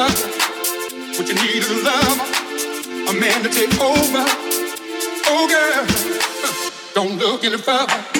What you need is a lover, a man to take over. Oh girl, don't look any further.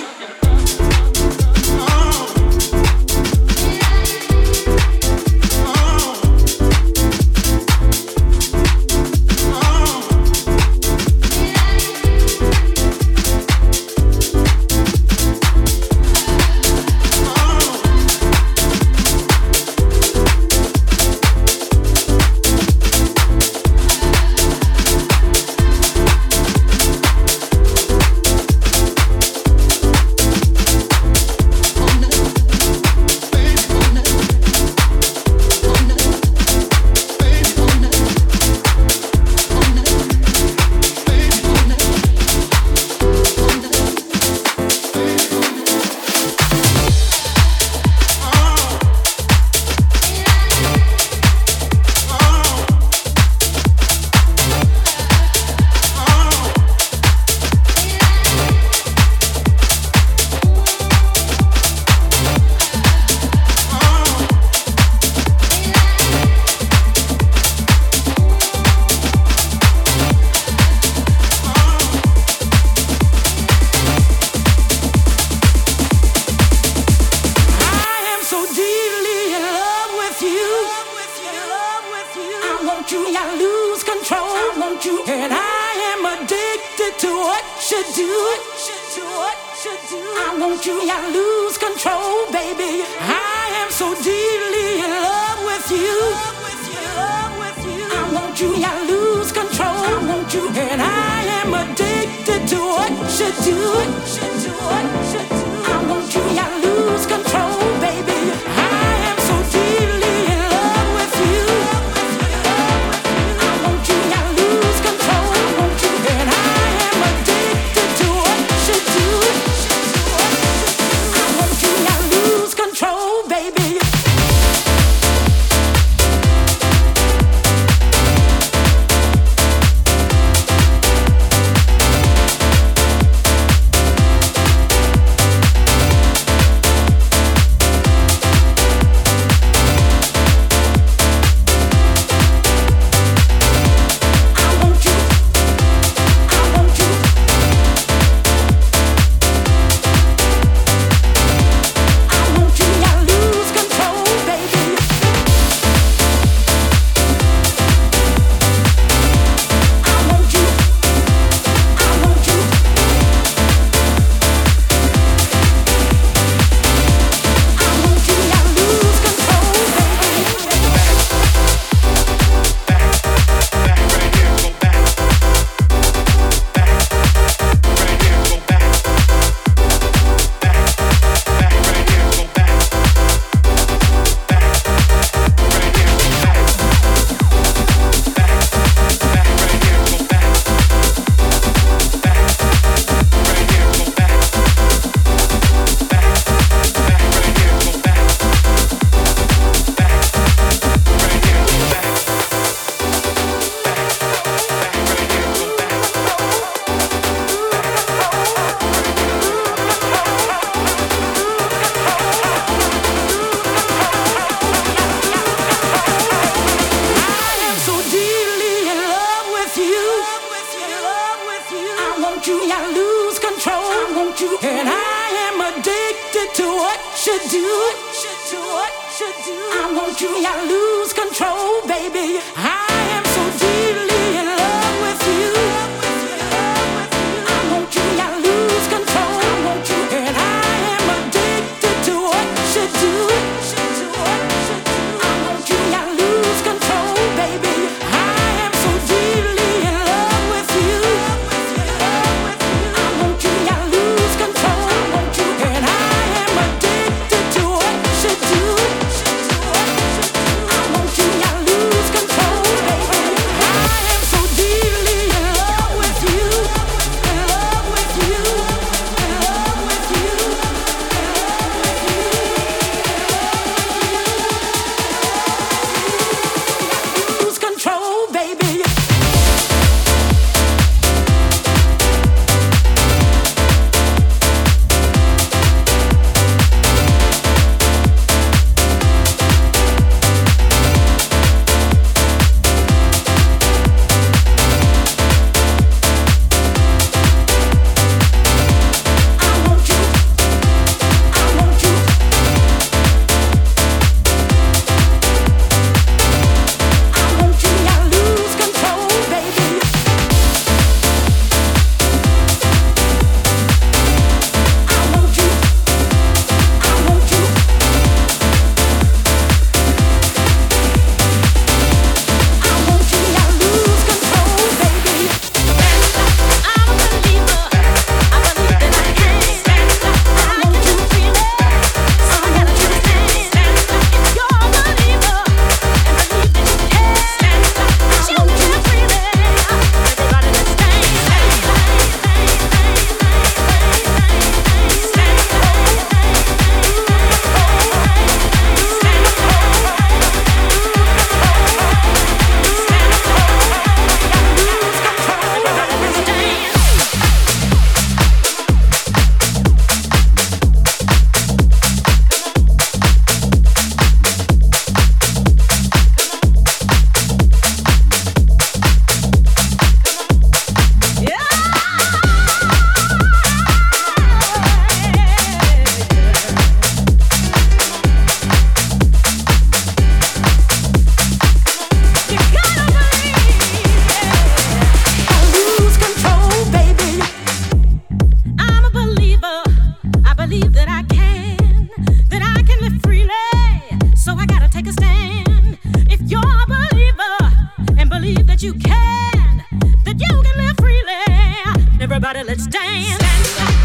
and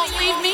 Won't leave me.